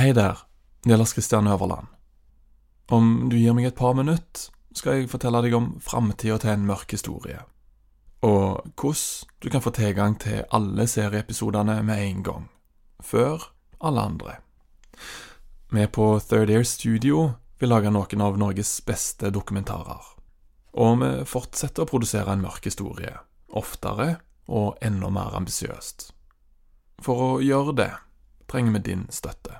Hei der, det Lars Kristian Øverland. Om du gir meg et par minutter, skal jeg fortelle deg om framtida til en mørk historie, og hvordan du kan få tilgang til alle serieepisodene med en gang, før alle andre. Vi på Third Air Studio vil lage noen av Norges beste dokumentarer, og vi fortsetter å produsere en mørk historie, oftere og enda mer ambisiøst. For å gjøre det trenger vi din støtte.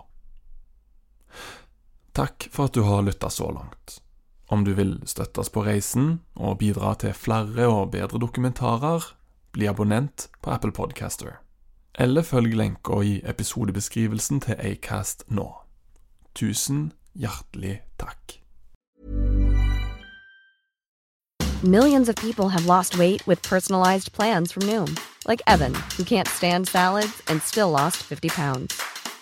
Takk for at du har lytta så langt. Om du vil støtte oss på reisen og bidra til flere og bedre dokumentarer, bli abonnent på Apple Podcaster. Eller følg lenka i episodebeskrivelsen til Acast nå. Tusen hjertelig takk. Millions of people have lost weight with personalized plans from Noom, like Evan, who can't stand salads and still lost 50 pounds.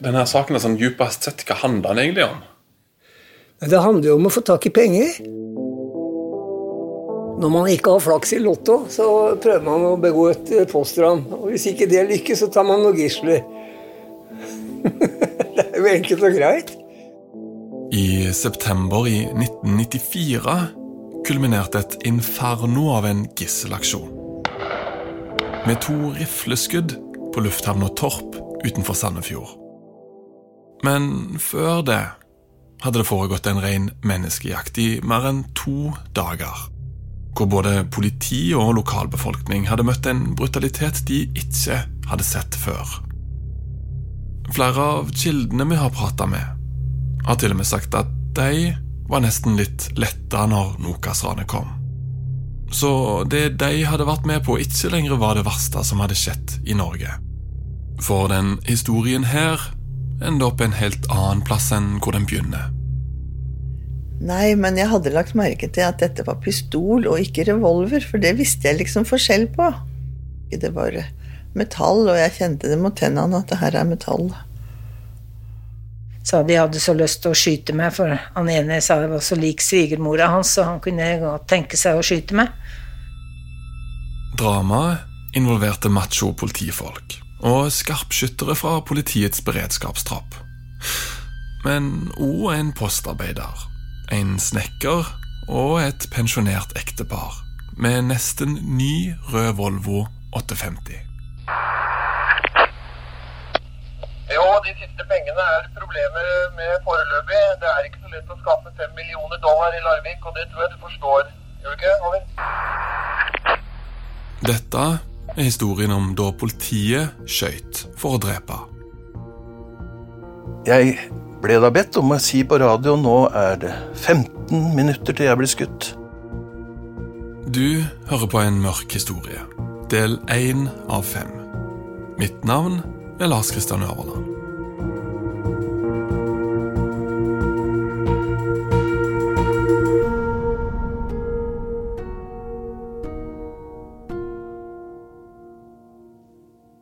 Denne saken er sånn djupest sett, hva handler den egentlig om? Det handler jo om å få tak i penger. Når man ikke har flaks i Lotto, så prøver man å begå et postran. Og hvis ikke det lykkes, så tar man noen gisler. det er jo enkelt og greit. I september i 1994 kulminerte et inferno av en gisselaksjon. Med to rifleskudd på lufthavna Torp utenfor Sandefjord. Men før det hadde det foregått en ren menneskejakt i mer enn to dager. Hvor både politi og lokalbefolkning hadde møtt en brutalitet de ikke hadde sett før. Flere av kildene vi har prata med, har til og med sagt at de var nesten litt letta når Nokas-ranet kom. Så det de hadde vært med på, ikke lenger var det verste som hadde skjedd i Norge. For den historien her ender opp en helt annen plass enn hvor den begynner. Nei, men jeg hadde lagt merke til at dette var pistol og ikke revolver, for det visste jeg liksom forskjell på. Det var metall, og jeg kjente det mot tennene at det her er metall. Sa de hadde så lyst til å skyte meg, for han ene sa jeg var så lik svigermora hans, så han kunne godt tenke seg å skyte meg. Dramaet involverte macho politifolk og skarpskyttere fra politiets beredskapstropp. Men òg en postarbeider, en snekker og et pensjonert ektepar med nesten ny rød Volvo 850. Jo, de siste pengene er problemer med foreløpig. Det er ikke så lett å skaffe fem millioner dollar i Larvik, og det tror jeg du forstår. Gjør du ikke, Over? Dette er historien om da politiet skøyt for å drepe. Jeg ble da bedt om å si på radio nå er det 15 minutter til jeg blir skutt. Du hører på en mørk historie, del én av fem. Mitt navn er Lars Kristian Øverland.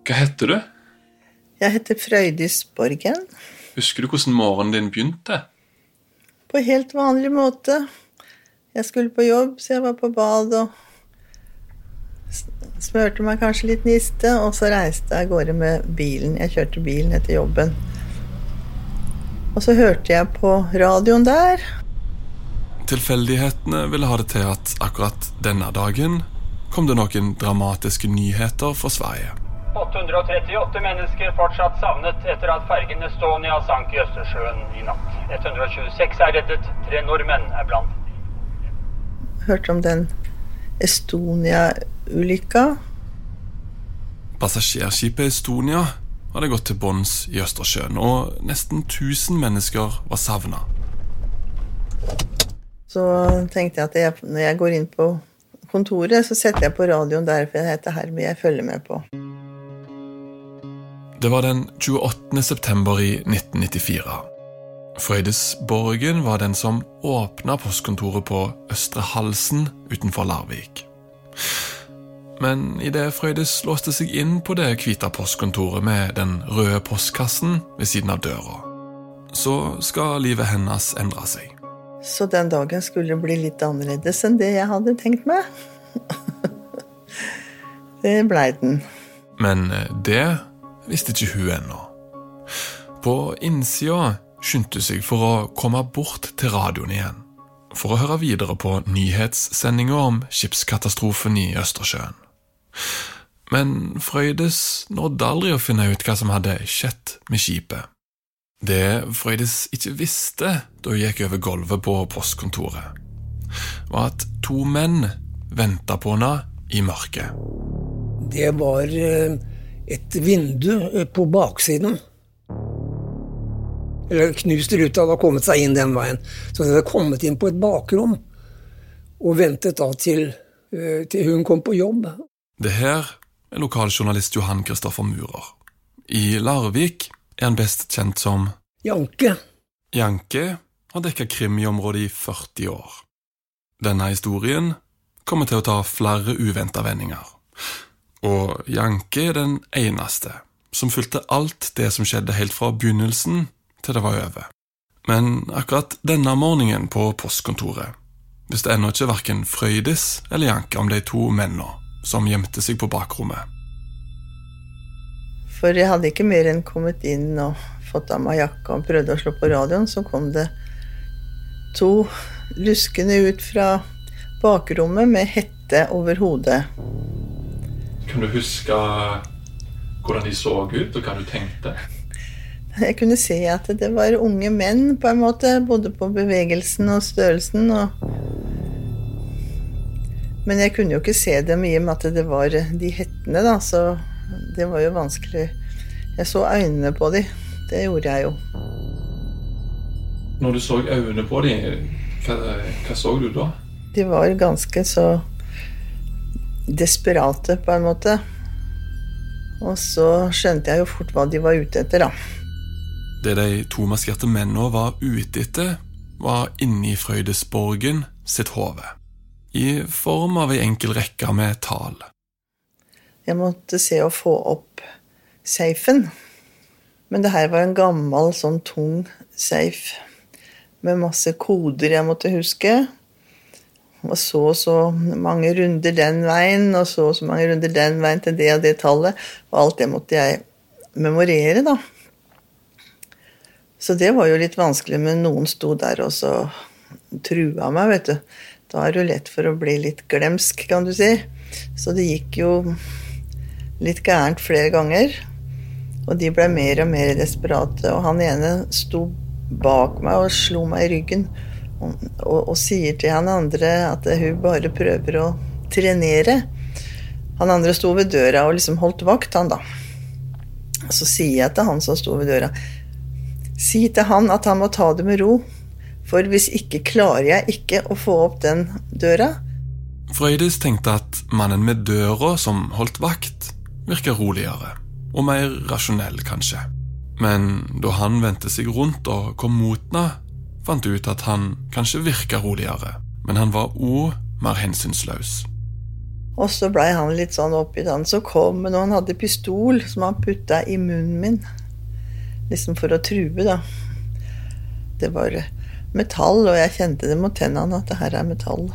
Hva heter du? Jeg heter Frøydis Borgen. Husker du hvordan morgenen din begynte? På helt vanlig måte. Jeg skulle på jobb, så jeg var på bad og Smørte meg kanskje litt niste, og så reiste jeg av gårde med bilen. Jeg kjørte bilen etter jobben. Og så hørte jeg på radioen der. Tilfeldighetene ville ha det til at akkurat denne dagen kom det noen dramatiske nyheter fra Sverige. 838 mennesker fortsatt savnet etter at fergen Estonia sank i Østersjøen i natt. 126 er reddet, tre nordmenn er blant Hørte om den Estonia-ulykka. Passasjerskipet Estonia hadde gått til bunns i Østersjøen, og nesten 1000 mennesker var savna. Så tenkte jeg at jeg, når jeg går inn på kontoret, så setter jeg på radioen der, for jeg her Hermie, jeg følger med på. Det var den 28. september i 1994. Frøydesborgen var den som åpna postkontoret på Østre Halsen utenfor Larvik. Men idet Frøydes låste seg inn på det hvite postkontoret med den røde postkassen ved siden av døra, så skal livet hennes endre seg. Så den dagen skulle bli litt annerledes enn det jeg hadde tenkt meg. det blei den. Men det visste ikke hun ennå. På innsida skyndte seg for å komme bort til radioen igjen, for å høre videre på nyhetssendinga om skipskatastrofen i Østersjøen. Men Frøydes nådde aldri å finne ut hva som hadde skjedd med skipet. Det Frøydes ikke visste da hun gikk over gulvet på postkontoret, var at to menn venta på henne i mørket. Det var et vindu på baksiden. Eller knust ruta hadde kommet seg inn den veien. Så de hadde kommet inn på et bakrom og ventet da til, til hun kom på jobb. Det her er lokaljournalist Johan Kristoffer Murer. I Larvik er han best kjent som Janke. Janke har dekka krim i området i 40 år. Denne historien kommer til å ta flere uventa vendinger. Og Janke er den eneste som fulgte alt det som skjedde helt fra begynnelsen til det var over. Men akkurat denne morgenen på postkontoret visste ennå ikke verken Frøydis eller Janke om de to mennene som gjemte seg på bakrommet. For jeg hadde ikke mer enn kommet inn og fått av meg jakka og prøvde å slå på radioen, så kom det to luskende ut fra bakrommet med hette over hodet. Kan du huske hvordan de så ut, og hva du tenkte? Jeg kunne se at det var unge menn, på en måte. Både på bevegelsen og størrelsen. Og... Men jeg kunne jo ikke se dem i og med at det var de hettene, da, så det var jo vanskelig. Jeg så øynene på dem. Det gjorde jeg jo. Når du så øynene på dem, hva, hva så du da? De var ganske så desperate, på en måte. Og så skjønte jeg jo fort hva de var ute etter, da. Det de to maskerte mennene var ute etter, var inni Frøydesborgen sitt hode. I form av ei enkel rekke med tall. Jeg måtte se å få opp safen. Men det her var en gammel, sånn tung safe med masse koder jeg måtte huske. Og så og så mange runder den veien, og så og så mange runder den veien til det og det tallet. Og alt det måtte jeg memorere, da. Så det var jo litt vanskelig, men noen sto der og så trua meg, vet du. Da er det jo lett for å bli litt glemsk, kan du si. Så det gikk jo litt gærent flere ganger. Og de ble mer og mer desperate. Og han ene sto bak meg og slo meg i ryggen og, og, sier til han andre at hun bare prøver å trenere. Han andre sto ved døra og liksom holdt vakt, han da. Så sier jeg til han som sto ved døra Si til han at han må ta det med ro, for hvis ikke klarer jeg ikke å få opp den døra. Frøydis tenkte at mannen med døra som holdt vakt, virker roligere, og mer rasjonell, kanskje. Men da han vendte seg rundt og kom mot henne, fant ut at han kanskje virka roligere, men han var òg mer hensynsløs. Og så blei han litt sånn oppgitt, han så kom, men han hadde pistol som han putta i munnen min. Liksom for å true, da. Det var metall, og jeg kjente det mot tennene at det her er metall.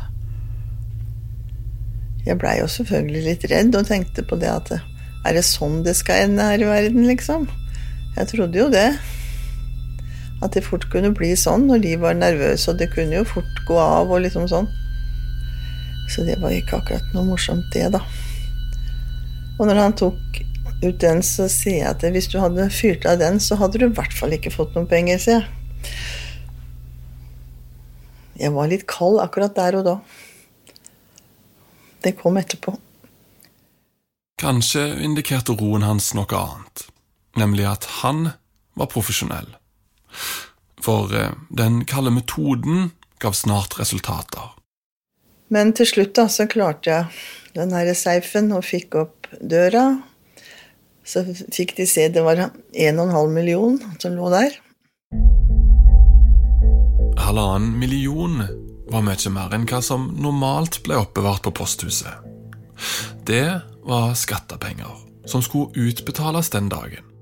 Jeg blei jo selvfølgelig litt redd og tenkte på det at er det sånn det skal ende her i verden, liksom? Jeg trodde jo det. At det fort kunne bli sånn når de var nervøse, og det kunne jo fort gå av og liksom sånn. Så det var ikke akkurat noe morsomt, det, da. Og når han tok ut den, så sier jeg at hvis du hadde fyrt av den, så hadde du i hvert fall ikke fått noen penger, sier jeg. Jeg var litt kald akkurat der og da. Det kom etterpå. Kanskje indikerte roen hans noe annet, nemlig at han var profesjonell. For eh, den kalde metoden gav snart resultater. Men til slutt da, så klarte jeg den herre safen og fikk opp døra. Så fikk de se det var 1,5 million som lå der. Halvannen million var mye mer enn hva som normalt ble oppbevart på posthuset. Det var skattepenger som skulle utbetales den dagen.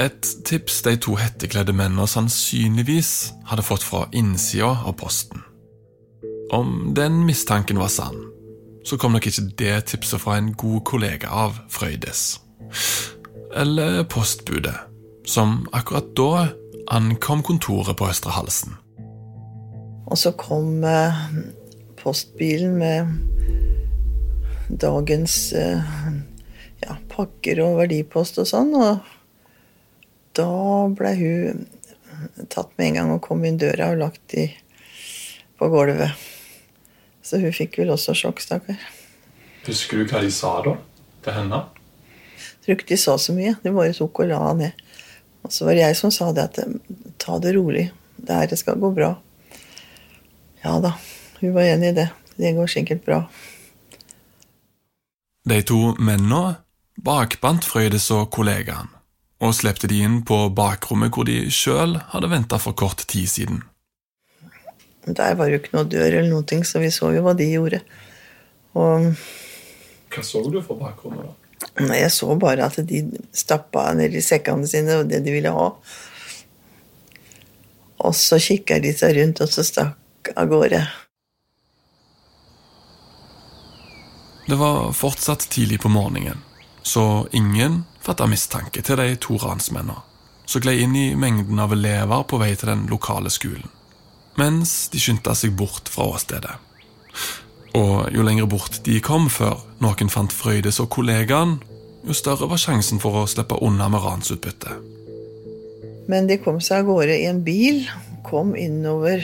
Et tips de to hettekledde mennene sannsynligvis hadde fått fra innsida av posten. Om den mistanken var sann, så kom nok ikke det tipset fra en god kollega av Frøydes. Eller postbudet, som akkurat da ankom kontoret på Østre Halsen. Og så kom eh, postbilen med dagens eh, ja, pakker og verdipost og sånn. Og da ble hun tatt med en gang og kom inn døra og lagt i, på gulvet. Så hun fikk vel også sjokk, stakkar. Husker du hva de sa da? Til henne? Jeg tror ikke de sa så mye. De bare tok og la henne ned. Og så var det jeg som sa det at ta det rolig. Det her skal gå bra. Ja da, hun var enig i det. Det går sikkert bra. De to mennene bakbandt Frøydes og kollegaen, og slepte de inn på bakrommet hvor de sjøl hadde venta for kort tid siden. Der var jo ikke noe dør eller noen ting, så vi så jo hva de gjorde. Og Hva så du fra bakrommet, da? Nei, jeg så bare at de stappa ned i sekkene sine og det de ville ha. Og så kikka de seg rundt, og så stakk av gårde. Det var fortsatt tidlig på morgenen, så ingen fatta mistanke til de to ransmennene, som gled inn i mengden av elever på vei til den lokale skolen mens de skyndte seg bort fra åstedet. Og jo lenger bort de kom før noen fant Frøydes og kollegaen, jo større var sjansen for å slippe unna med ransutbytte. Men de kom seg av gårde i en bil, kom innover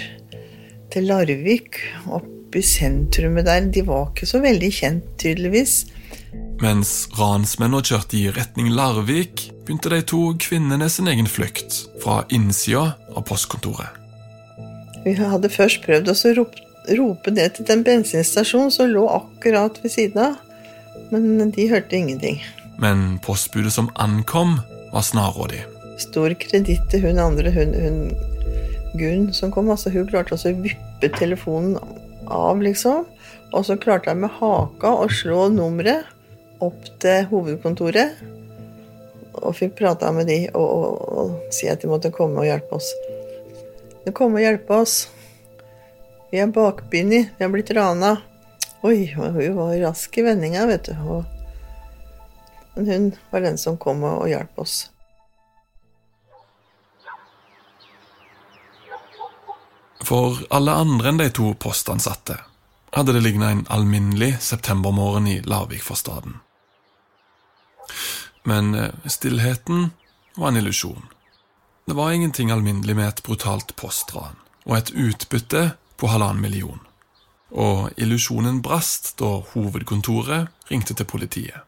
til Larvik, opp i sentrumet der. De var ikke så veldig kjent, tydeligvis. Mens ransmennene kjørte i retning Larvik, begynte de to kvinnene sin egen flukt fra innsida av postkontoret. Vi hadde først prøvd å rope, rope ned til den bensinstasjonen som lå akkurat ved siden av, men de hørte ingenting. Men postbudet som ankom, var snarrådig. Stor kreditt til hun andre, hun, hun Gunn som kom. altså Hun klarte også å vippe telefonen av, liksom. Og så klarte jeg med haka å slå nummeret opp til hovedkontoret. Og fikk prata med de og, og, og si at de måtte komme og hjelpe oss. De kom og hjelpe oss. Vi er bakbundet. Vi har blitt rana. Oi, hun var rask i vendinga, vet du. Og, men hun var den som kom og, og hjalp oss. For alle andre enn de to postansatte hadde det lignet en alminnelig septembermorgen i Larvik-forstaden. Men eh, stillheten var en illusjon. Det var ingenting alminnelig med et brutalt postran og et utbytte på halvannen million. Og illusjonen brast da hovedkontoret ringte til politiet.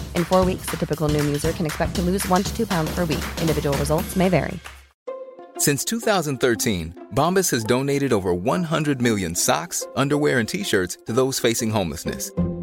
In four weeks, the typical Noom user can expect to lose one to two pounds per week. Individual results may vary. Since 2013, Bombas has donated over 100 million socks, underwear, and t shirts to those facing homelessness.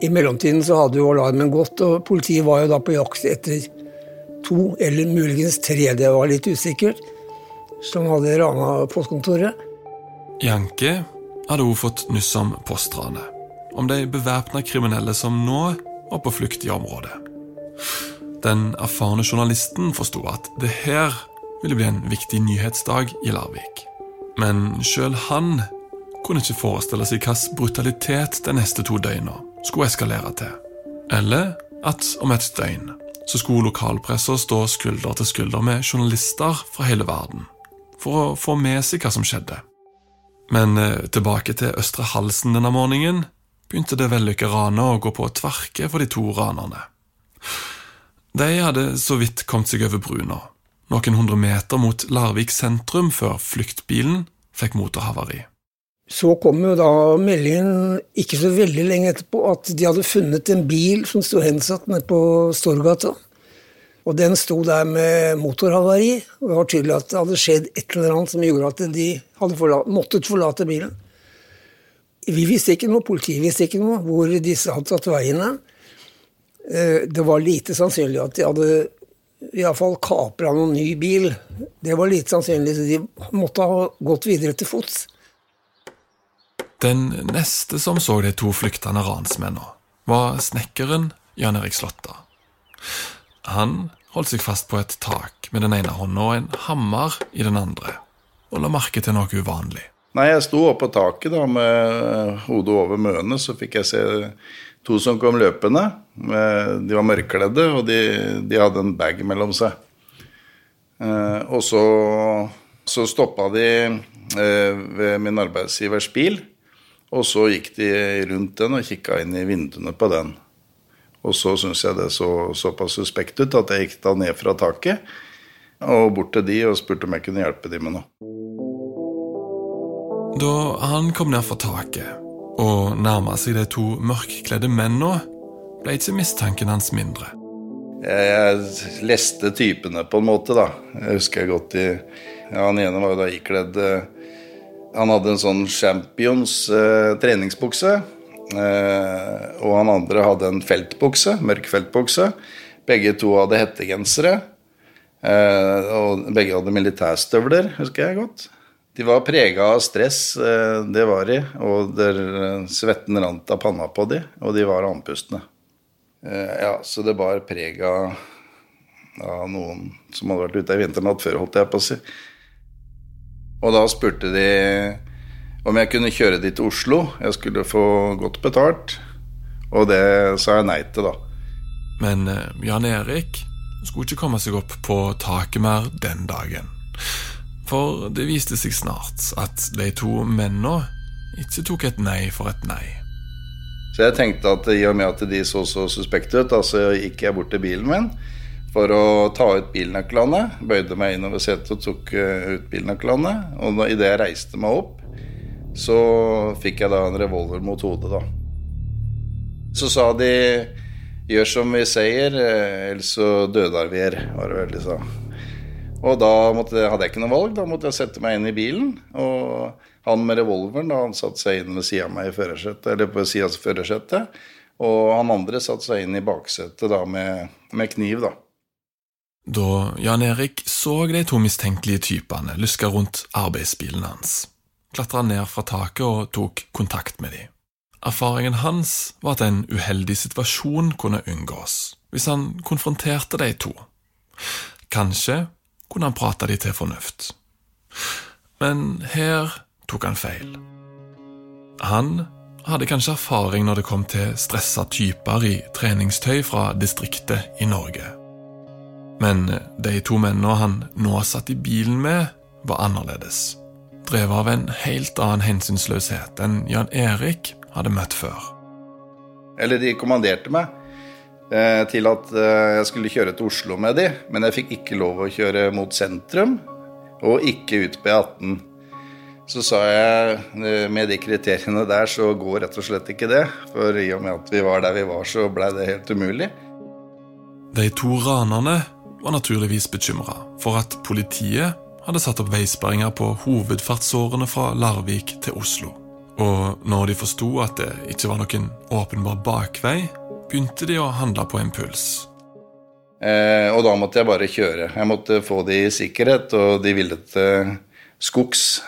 I mellomtiden så hadde jo alarmen gått, og politiet var jo da på jakt etter to, eller muligens tre, det var litt usikkert, som hadde rana postkontoret. Janke hadde hun fått nyss om postranet. Om de bevæpna kriminelle som nå var på flukt i området. Den erfarne journalisten forsto at det her ville bli en viktig nyhetsdag i Larvik. Men sjøl han kunne ikke forestille seg hvilken brutalitet de neste to døgna skulle eskalere til. Eller at om et døgn så skulle lokalpressa stå skulder til skulder med journalister fra hele verden for å få med seg hva som skjedde. Men eh, tilbake til Østre Halsen denne morgenen begynte det vellykka ranet å gå på tverke for de to ranerne. De hadde så vidt kommet seg over brua, noen hundre meter mot Larvik sentrum før fluktbilen fikk motorhavari. Så kom jo da meldingen ikke så veldig lenge etterpå at de hadde funnet en bil som sto hensatt nede på Storgata. Og den sto der med motorhavari. Og det var tydelig at det hadde skjedd et eller annet som gjorde at de hadde forlatt, måttet forlate bilen. Vi visste ikke noe, politiet visste ikke noe hvor disse hadde tatt veien. Eh, Det var lite sannsynlig at de hadde iallfall kapra noen ny bil. Det var lite sannsynlig, så de måtte ha gått videre til fots. Den neste som så de to flyktende ransmennene, var snekkeren Jan Erik Slåtta. Han holdt seg fast på et tak med den ene hånda og en hammer i den andre, og la merke til noe uvanlig. Nei, jeg sto oppe på taket da med hodet over møene, så fikk jeg se to som kom løpende. De var mørkkledde, og de, de hadde en bag mellom seg. Eh, og så, så stoppa de eh, ved min arbeidsgivers bil, og så gikk de rundt den og kikka inn i vinduene på den. Og så syntes jeg det så såpass suspekt ut at jeg gikk da ned fra taket og bort til de og spurte om jeg kunne hjelpe de med noe. Da han kom ned fra taket og nærma seg de to mørkkledde mennene, ble ikke mistanken hans mindre. Jeg, leste typene på en måte, da. Jeg husker jeg godt i ja, Han ene var jo da ikledd eh, Han hadde en sånn Champions eh, treningsbukse. Eh, og han andre hadde en feltbukse, mørk feltbukse. Begge to hadde hettegensere. Eh, og begge hadde militærstøvler, husker jeg godt. De var prega av stress, eh, det var de. Og der eh, svetten rant av panna på de, og de var andpustne. Eh, ja, så det bar preg av noen som hadde vært ute ei vinternatt før, holdt jeg på å si. Og da spurte de om jeg kunne kjøre de til Oslo. Jeg skulle få godt betalt. Og det sa jeg nei til, da. Men eh, Jan Erik skulle ikke komme seg opp på taket mer den dagen. For det viste seg snart at de to mennene ikke tok et nei for et nei. Så jeg tenkte at i og med at de så så suspekte ut, da, så gikk jeg bort til bilen min for å ta ut bilnøklene. Bøyde meg innover setet og tok eh, ut bilnøklene. Og idet jeg reiste meg opp, så fikk jeg da en revolver mot hodet, da. Så sa de 'gjør som vi sier, eh, ellers så dødar vi her', var det vel de sa. Og da måtte, hadde jeg ikke noe valg, da måtte jeg sette meg inn i bilen. Og han med revolveren da, han satte seg inn ved sida av meg i førersetet, eller på sida av førersetet. Og han andre satte seg inn i baksetet da med, med kniv, da. Da Jan Erik så de to mistenkelige typene luske rundt arbeidsbilen hans, klatra ned fra taket og tok kontakt med dem. Erfaringen hans var at en uheldig situasjon kunne unngås hvis han konfronterte de to. Kanskje kunne han prate de til fornuft. Men her tok han feil. Han hadde kanskje erfaring når det kom til stressa typer i treningstøy fra distriktet i Norge. Men de to mennene han nå satt i bilen med, var annerledes. Drevet av en helt annen hensynsløshet enn Jan Erik hadde møtt før. Eller de kommanderte meg eh, til at eh, jeg skulle kjøre til Oslo med de, men jeg fikk ikke lov å kjøre mot sentrum, og ikke ut på E18. Så sa jeg eh, med de kriteriene der så går rett og slett ikke det. For i og med at vi var der vi var, så blei det helt umulig. De to ranerne var naturligvis bekymra for at politiet hadde satt opp veisperringer på hovedfartsårene fra Larvik til Oslo. Og når de forsto at det ikke var noen åpenbar bakvei, begynte de å handle på impuls. Eh, og da måtte jeg bare kjøre. Jeg måtte få de i sikkerhet, og de ville til skogs.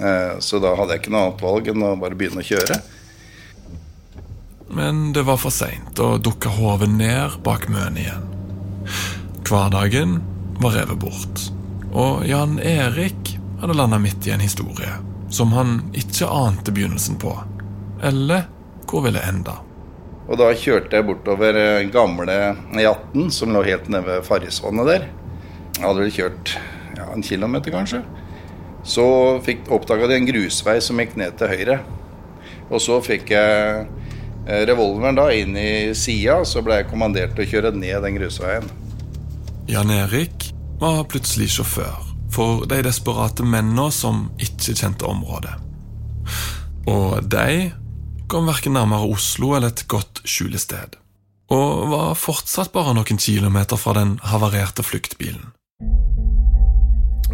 Eh, så da hadde jeg ikke noe annet valg enn å bare begynne å kjøre. Men det var for seint å dukke hodet ned bak Møn igjen. Hverdagen var revet bort, og Jan Erik hadde landa midt i en historie som han ikke ante begynnelsen på, eller hvor ville enda. Og da kjørte jeg bortover eh, gamle E18, som lå helt nede ved Farrisvannet der. Jeg hadde vel kjørt ja, en kilometer, kanskje. Så oppdaga de en grusvei som gikk ned til høyre. Og så fikk jeg eh, revolveren da inn i sida, så ble jeg kommandert til å kjøre ned den grusveien. Jan Erik var plutselig sjåfør for de desperate mennene som ikke kjente området. Og de kom verken nærmere Oslo eller et godt skjulested, og var fortsatt bare noen kilometer fra den havarerte fluktbilen.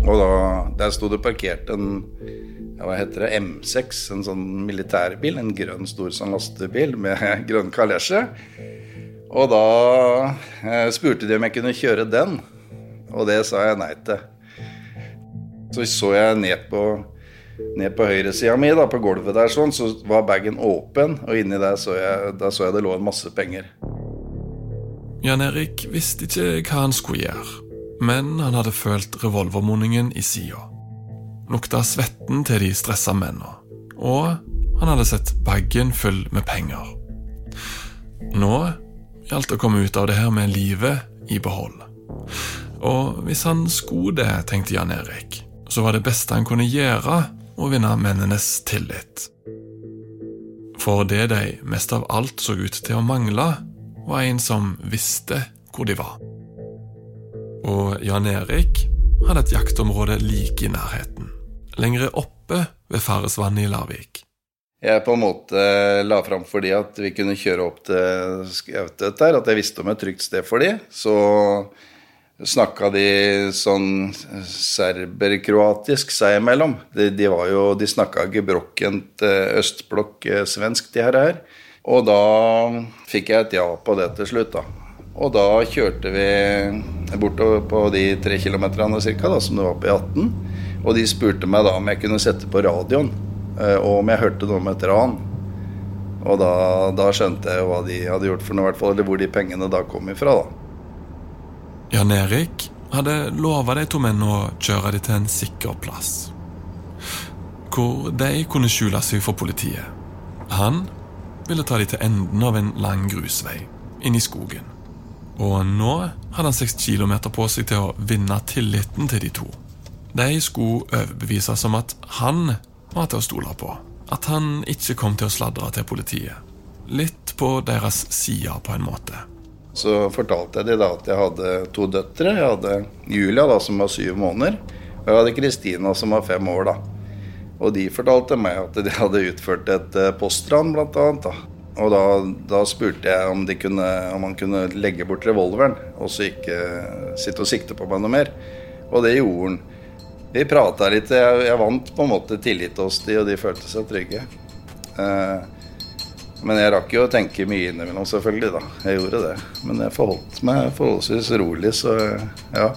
Og da, Der sto det parkert en hva heter det, M6, en sånn militærbil. En grønn, stor sånn lastebil med grønn kalesje. Og da eh, spurte de om jeg kunne kjøre den, og det sa jeg nei til. Så så jeg ned på, ned på høyresida mi, da, på gulvet der, sånn, så var bagen åpen, og inni der så jeg, der så jeg det lå en masse penger. Jan Erik visste ikke hva han skulle gjøre, men han hadde følt revolvermunningen i sida. Lukta svetten til de stressa mennene, og han hadde sett bagen full med penger. Nå gjaldt å komme ut av det her med livet i behold. Og hvis han skulle det, tenkte Jan Erik, så var det beste han kunne gjøre, å vinne mennenes tillit. For det de mest av alt så ut til å mangle, var en som visste hvor de var. Og Jan Erik hadde et jaktområde like i nærheten, lengre oppe ved Faresvannet i Larvik. Jeg på en måte la fram for de at vi kunne kjøre opp til Skautet der, at jeg visste om et trygt sted for de. Så snakka de sånn serber-kroatisk seg imellom. De, de, var jo, de snakka gebrokkent eh, østblokk-svensk, de her. her. Og da fikk jeg et ja på det til slutt, da. Og da kjørte vi bortover på de tre kilometerne cirka, som det var på E18. Og de spurte meg da om jeg kunne sette på radioen, eh, og om jeg hørte noe om et ran. Og da, da skjønte jeg hva de hadde gjort for noe, hvert fall, eller hvor de pengene da kom ifra. da. Jan Erik hadde lova de to mennene å kjøre dem til en sikker plass. Hvor de kunne skjule seg for politiet. Han ville ta dem til enden av en lang grusvei inn i skogen. Og nå hadde han seks kilometer på seg til å vinne tilliten til de to. De skulle overbevises om at han var til å stole på. At han ikke kom til å sladre til politiet. Litt på deres side, på en måte. Så fortalte jeg dem at jeg hadde to døtre. Jeg hadde Julia, da, som var syv måneder, og jeg hadde Kristina, som var fem år. da. Og de fortalte meg at de hadde utført et eh, postran, blant annet. da. Og da, da spurte jeg om, kunne, om han kunne legge bort revolveren, og så ikke sitte og sikte på meg noe mer. Og det gjorde han. Vi prata litt. Jeg, jeg, vant på en måte tillit hos de, og de følte seg trygge. Eh, men jeg rakk jo å tenke mye innimellom, selvfølgelig. da. Jeg gjorde det. Men jeg forholdt meg forholdsvis rolig, så ja.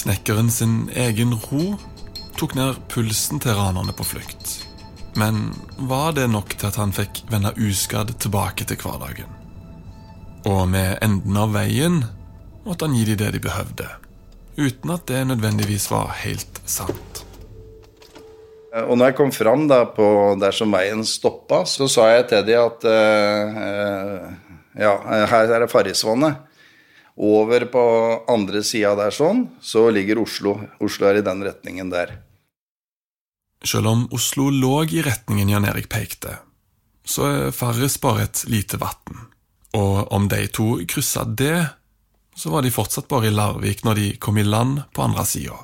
Snekkeren sin egen ro tok ned pulsen til ranerne på flukt. Men var det nok til at han fikk vende uskadd tilbake til hverdagen? Og med enden av veien måtte han gi dem det de behøvde, uten at det nødvendigvis var helt sant. Og når jeg kom fram da på der som veien stoppa, så sa jeg til dem at uh, ja, her er det Farrisvannet. Over på andre sida der sånn, så ligger Oslo. Oslo er i den retningen der. Selv om Oslo lå i retningen Jan Erik pekte, så er Farris bare et lite vann. Og om de to kryssa det, så var de fortsatt bare i Larvik når de kom i land på andre sida.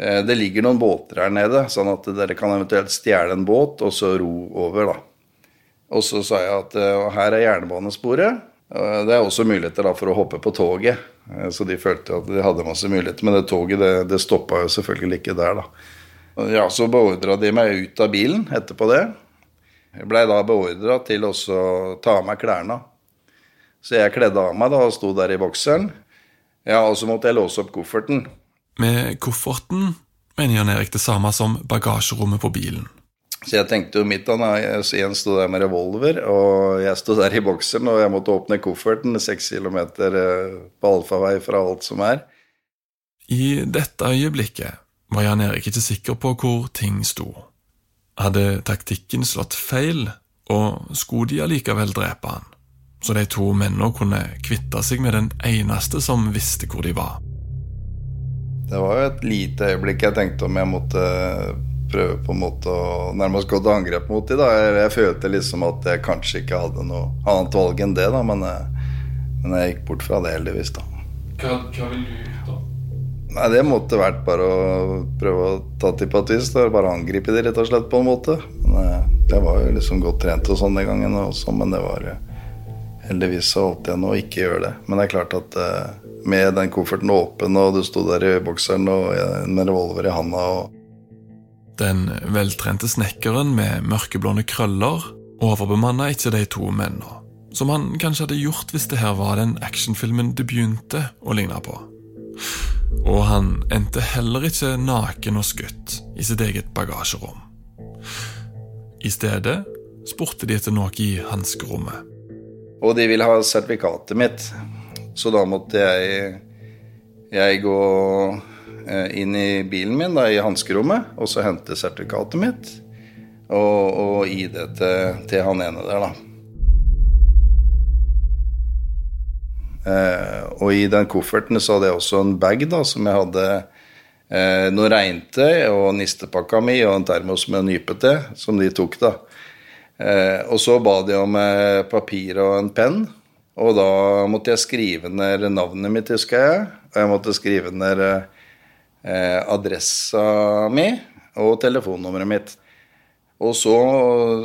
Eh, det ligger noen båter her nede, sånn at dere kan eventuelt stjele en båt og så ro over. da. Og så sa jeg at uh, her er jernbanesporet. Uh, det er også muligheter da for å hoppe på toget. Så de følte at de hadde masse muligheter. Men det toget det, det stoppa jo selvfølgelig ikke der, da. Ja, Så beordra de meg ut av bilen etterpå det. Jeg blei da beordra til å ta av meg klærne. Så jeg kledde av meg da og sto der i bokseren. Ja, Og så måtte jeg låse opp kofferten. Med kofferten mener Jan Erik det samme som bagasjerommet på bilen. Så jeg tenkte jo midt da, Jens sto der med revolver, og jeg sto der i bokseren, og jeg måtte åpne kofferten seks kilometer eh, på allfarvei fra alt som er. I dette øyeblikket var Jan Erik ikke sikker på hvor ting sto. Hadde taktikken slått feil, og skulle de allikevel drepe han? Så de to mennene kunne kvitte seg med den eneste som visste hvor de var. Det var jo et lite øyeblikk jeg tenkte om jeg måtte prøve på en måte å nærmest gå til angrep mot dem. Jeg, jeg følte liksom at jeg kanskje ikke hadde noe annet valg enn det, da, men, jeg, men jeg gikk bort fra det, heldigvis. da. Hva, hva vil du da? Nei, Det måtte vært bare å prøve å ta til på et vis. Bare angripe dem, rett og slett, på en måte. Men jeg, Jeg var jo liksom godt trent og sånn den gangen, også, men det var heldigvis så holdt jeg nå ikke gjøre det. Men det er klart at med den kofferten åpen, og du sto der i bokseren og med revolver i handa. Og... Den veltrente snekkeren med mørkeblonde krøller overbemanna ikke de to mennene, som han kanskje hadde gjort hvis det her var den actionfilmen det begynte å ligne på. Og han endte heller ikke naken og skutt i sitt eget bagasjerom. I stedet spurte de etter noe i hanskerommet. Og de ville ha sertifikatet mitt. Så da måtte jeg, jeg gå eh, inn i bilen min, da, i hanskerommet, og så hente sertifikatet mitt. Og, og ID til, til han ene der, da. Eh, og i den kofferten så hadde jeg også en bag da, som jeg hadde eh, noe regntøy og nistepakka mi og en termos med nypete, som de tok, da. Eh, og så ba de om eh, papir og en penn. Og da måtte jeg skrive ned navnet mitt, husker jeg. Og jeg måtte skrive ned eh, adressa mi og telefonnummeret mitt. Og så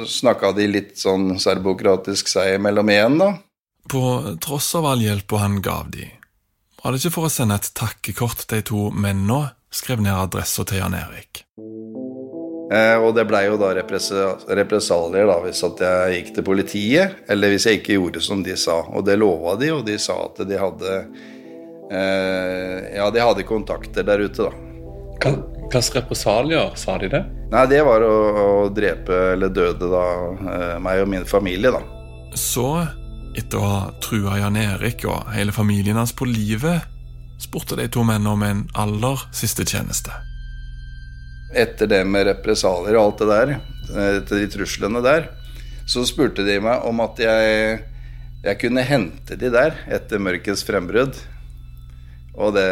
snakka de litt sånn serbokratisk seg imellom igjen, da. På tross av all hjelpa han gav de, var det ikke for å sende et takkekort de to mennene skrev ned adressa til Jan Erik. Eh, og det blei jo da represalier da, hvis at jeg gikk til politiet, eller hvis jeg ikke gjorde som de sa. Og det lova de, og de sa at de hadde eh, Ja, de hadde kontakter der ute, da. Hvilke represalier sa de det? Nei, det var å, å drepe eller døde da eh, meg og min familie, da. Så Etter å ha trua Jan Erik og hele familien hans på livet, spurte de to mennene om en aller siste tjeneste. Etter det med represalier og alt det der, etter de truslene der, så spurte de meg om at jeg, jeg kunne hente de der etter mørkets frembrudd. Og det,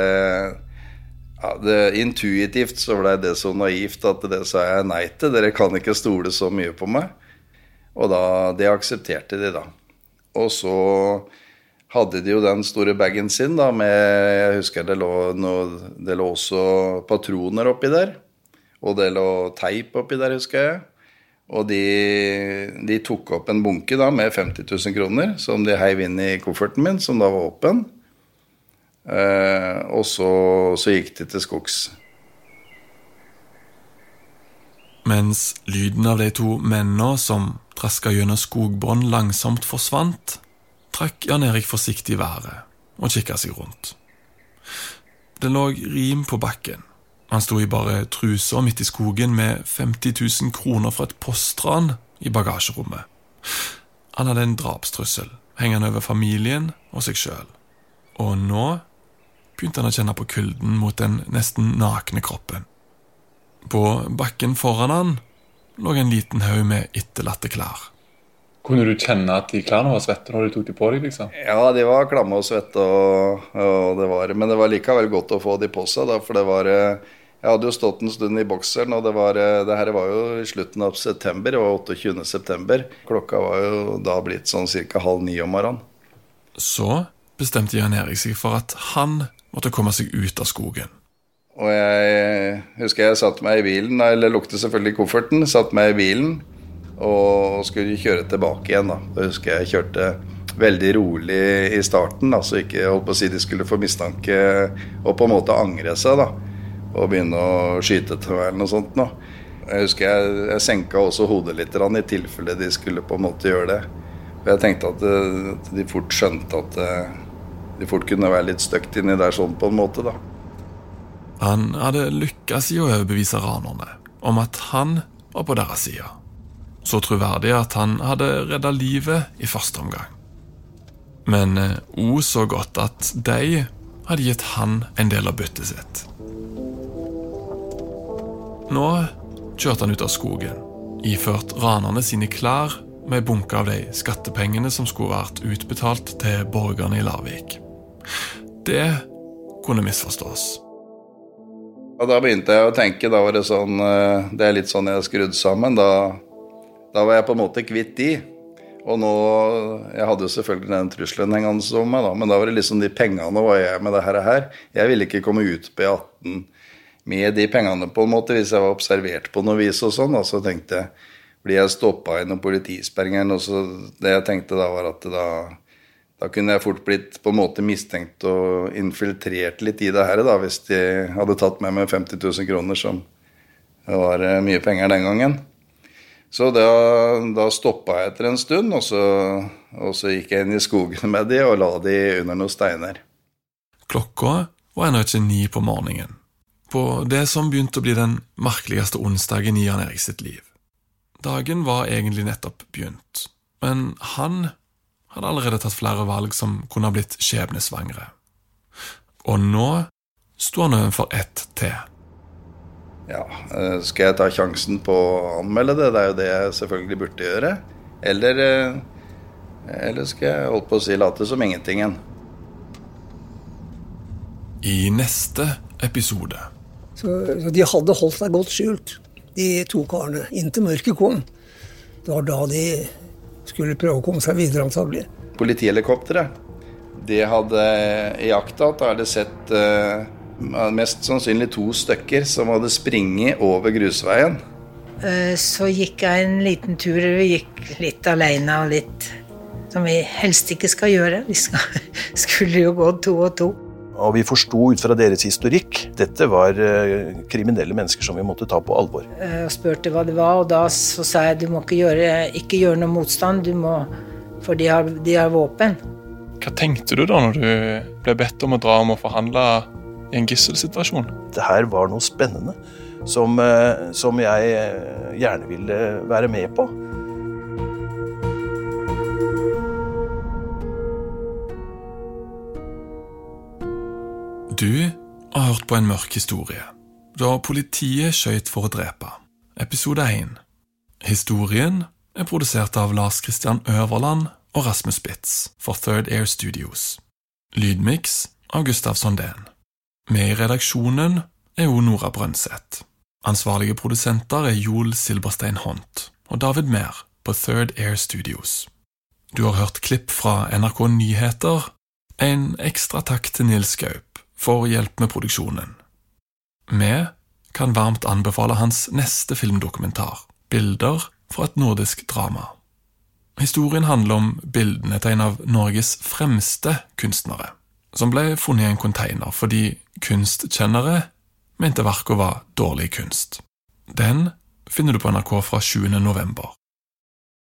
ja, det Intuitivt så blei det så naivt at det sa jeg nei til. Dere kan ikke stole så mye på meg. Og da, det aksepterte de, da. Og så hadde de jo den store bagen sin da med Jeg husker det lå, noe, det lå også patroner oppi der. Og det lå teip oppi der, husker jeg. Og de, de, tok opp en bunke da med 50 000 kroner som de heiv inn i kofferten min, som da var åpen. Eh, og så, så, gikk de til skogs. Mens lyden av de to mennene som traska gjennom skogbånd, langsomt forsvant, trakk Jan Erik forsiktig været og kikka seg rundt. Det lå rim på bakken. Han sto i bare truser midt i skogen med 50 000 kroner fra et postran i bagasjerommet. Han hadde en drapstrussel hengende over familien og seg sjøl. Og nå begynte han å kjenne på kulden mot den nesten nakne kroppen. På bakken foran han lå en liten haug med etterlatte klær. Kunne du kjenne at de klærne var svette når du tok de på deg? liksom? Ja, de var klamme og svette, og, og det var, men det var likevel godt å få de på seg. Da, for det var eh, jeg hadde jo stått en stund i bokseren, og det, var, eh, det her var jo i slutten av september. Det var 28. september. Klokka var jo da blitt sånn ca. halv ni om morgenen. Så bestemte Jan Erik seg for at han måtte komme seg ut av skogen. Og jeg husker jeg satte meg i bilen, eller lukte selvfølgelig kofferten, satte meg i bilen og skulle kjøre tilbake igjen. da. Da husker jeg jeg kjørte veldig rolig i starten, altså ikke holdt på å si de skulle få mistanke og på en måte angre seg. da og begynne å skyte til meg eller noe sånt. Nå. Jeg husker jeg, jeg senka også hodet litt i tilfelle de skulle på en måte gjøre det. For jeg tenkte at, eh, at de fort skjønte at eh, de fort kunne være litt støkt inni der sånn på en måte, da. Han hadde lykkes i å overbevise ranerne om at han var på deres side. Så troverdig at han hadde redda livet i første omgang. Men eh, så godt at de hadde gitt han en del av byttet sitt. Nå kjørte han ut av skogen, iført ranerne sine klær med bunke av de skattepengene som skulle vært utbetalt til borgerne i Larvik. Det kunne misforstås. Og da begynte jeg å tenke, da var det sånn eh, Det er litt sånn jeg er skrudd sammen. Da, da var jeg på en måte kvitt de. Og nå Jeg hadde jo selvfølgelig den trusselen hengende om meg, da, men da var det liksom de pengene hva jeg med det her. Jeg ville ikke komme ut på E18 med de pengene, på en måte, hvis jeg var observert på noe vis og sånn. Og så tenkte jeg blir jeg stoppa i noen politisperringer? Og så det jeg tenkte da, var at da, da kunne jeg fort blitt på en måte mistenkt og infiltrert litt i det her, da, hvis de hadde tatt med meg 50 000 kroner, som var eh, mye penger den gangen. Så da, da stoppa jeg etter en stund, og så, og så, gikk jeg inn i skogen med de og la de under noen steiner. Klokka var ennå ikke ni på morgenen på det som begynte å bli den merkeligste onsdagen i Jan Erik sitt liv. Dagen var egentlig nettopp begynt, men han hadde allerede tatt flere valg som kunne ha blitt skjebnesvangre. Og nå sto han overfor ett til. Ja, eh, skal jeg ta sjansen på å anmelde det? Det er jo det jeg selvfølgelig burde gjøre. Eller, eh, eller skal jeg holde på å si late som ingentingen? I neste episode så, så, de hadde holdt seg godt skjult, de to karene, inntil mørket kom. Det var da de skulle prøve å komme seg videre, antagelig. Politihelikopteret, de hadde iakttatt og hadde sett uh, mest sannsynlig to stykker som hadde springet over grusveien. Uh, så gikk jeg en liten tur. Vi gikk litt alene og litt som vi helst ikke skal gjøre. Vi skal, skulle jo gå to og to. Og vi forsto ut fra deres historikk dette var eh, kriminelle mennesker som vi måtte ta på alvor. Jeg eh, spurte hva det var, og da så sa jeg du må ikke gjøre, ikke gjøre noe motstand, du må, for de har, de har våpen. Hva tenkte du da når du ble bedt om å dra om og forhandle i en gisselsituasjon? Det her var noe spennende som, eh, som jeg gjerne ville være med på. Du har hørt på en mørk historie. Da politiet skøyt for å drepe. Episode 1. Historien er produsert av Lars Christian Øverland og Rasmus Spitz for Third Air Studios. Lydmiks av Gustav Sondén. Med i redaksjonen er jo Nora Brøndseth. Ansvarlige produsenter er Joel Silberstein Hont og David Mehr på Third Air Studios. Du har hørt klipp fra NRK Nyheter. En ekstra takk til Nils Gaup for hjelp med produksjonen. Vi kan varmt anbefale hans neste filmdokumentar, Bilder fra et nordisk drama. Historien handler om bildene til en av Norges fremste kunstnere, som ble funnet i en container fordi kunstkjennere mente verket var dårlig kunst. Den finner du på NRK fra 7. november.